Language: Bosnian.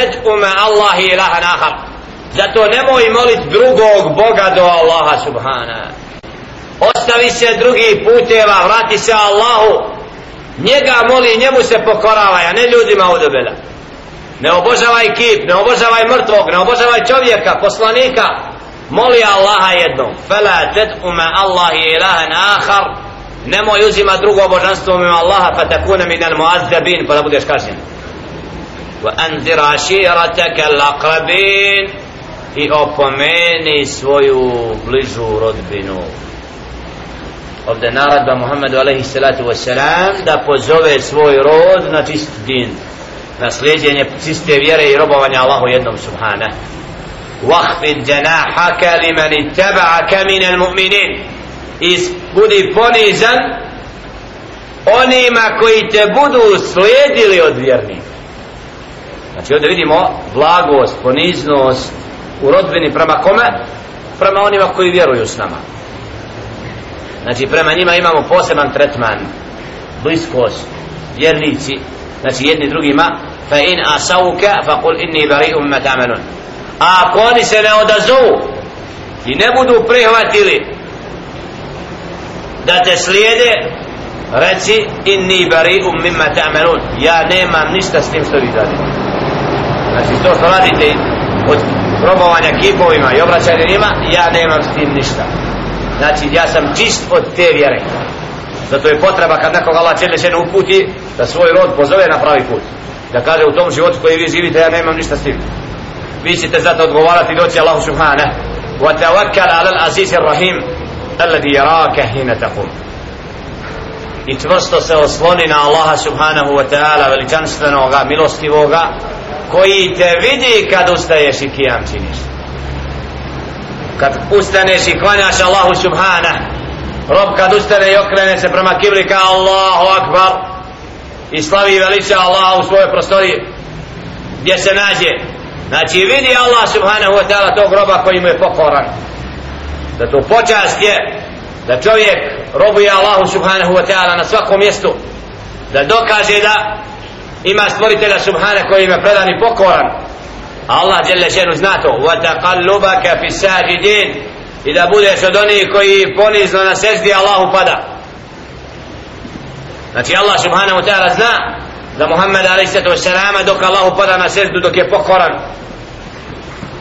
ted'u ma Allahi ilaha nahar zato nemoj molit drugog Boga do Allaha subhana. Ostavi se drugi puteva vrati se Allahu. Njega moli njemu se pokorava a ne ljudima odobela. ne obožavaj kip ne obožavaj mrtvog ne obožavaj čovjeka poslanika. Moli Allaha jednom. Fela ted'u ma Allahi ilahan nahar nemoj uzima drugo božanstvo mimo Allaha pa takuna minal muazzabin pa da budeš kažnjen. wa anzir ashirataka al-aqrabin i opomeni svoju bližu rodbinu ovdje naradba Muhammedu alaihi salatu wasalam da pozove svoj rod na čist din na slijedjenje čiste vjere i robovanja Allahu jednom subhana واخفض جناحك لمن اتبعك من المؤمنين budi ponizan onima koji te budu slijedili od vjernika znači ovdje vidimo blagost, poniznost u rodbini prema kome? prema onima koji vjeruju s nama. Znači prema njima imamo poseban tretman. Bliskost, vjernici znači jedni drugima. Fa in asauka fa kul inni bari'um ma ta'malun a ako oni se ne odazovu i ne budu prihvatili da te slijede reci inni bari'um mimma ta'malun. Ja nemam ništa s tim što vi radite znači to što radite od probovanja kipovima i obraćanja njima ja nemam s tim ništa. Znači ja sam čist od te vjere. Zato je potreba kad nekog Allah cijeli se uputi da svoj rod pozove na pravi put. Da kaže u tom životu koji vi živite ja nemam ništa s tim. Vi ćete zato odgovarati doći Allahu subhana wa tawakkal ala al-aziz ar-rahim alladhi yaraka hina taqum. I čvrsto se osloni na Allaha subhanahu wa ta'ala veličanstvenoga, milostivoga koji te vidi kad ustaješ i kijam činiš. Kad ustaneš i klanjaš Allahu subhana rob kad ustane i okrene se prema kibli ka Allahu akbar i slavi veliča Allaha u svojoj prostoriji gdje se nađe. Znači vidi Allah subhanahu wa ta'ala tog roba koji mu je pokoran. Da to počast je da čovjek robuje Allahu subhanahu wa ta'ala na svakom mjestu da dokaže da ima stvoritelja subhana koji ima predan i pokoran. Allah djelle šenu zna to. Wa taqallubaka fi sajidin i da budeš od onih koji ponizno na seždi Allahu pada. Znači Allah subhanahu wa ta'ala zna da Muhammed a.s. dok Allahu pada na seždu dok je pokoran.